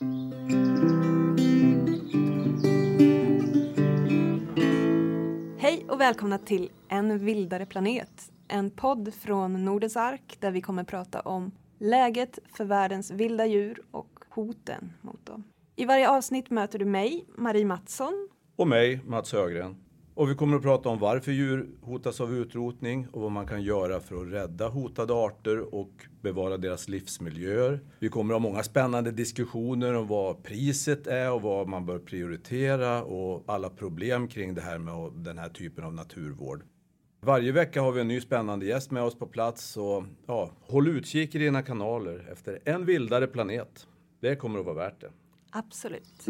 Hej och välkomna till En vildare planet. En podd från Nordens ark där vi kommer prata om läget för världens vilda djur och hoten mot dem. I varje avsnitt möter du mig, Marie Mattsson. Och mig, Mats Högren. Och vi kommer att prata om varför djur hotas av utrotning och vad man kan göra för att rädda hotade arter och bevara deras livsmiljöer. Vi kommer att ha många spännande diskussioner om vad priset är och vad man bör prioritera och alla problem kring det här med den här typen av naturvård. Varje vecka har vi en ny spännande gäst med oss på plats så ja, håll utkik i dina kanaler efter en vildare planet. Det kommer att vara värt det. Absolut.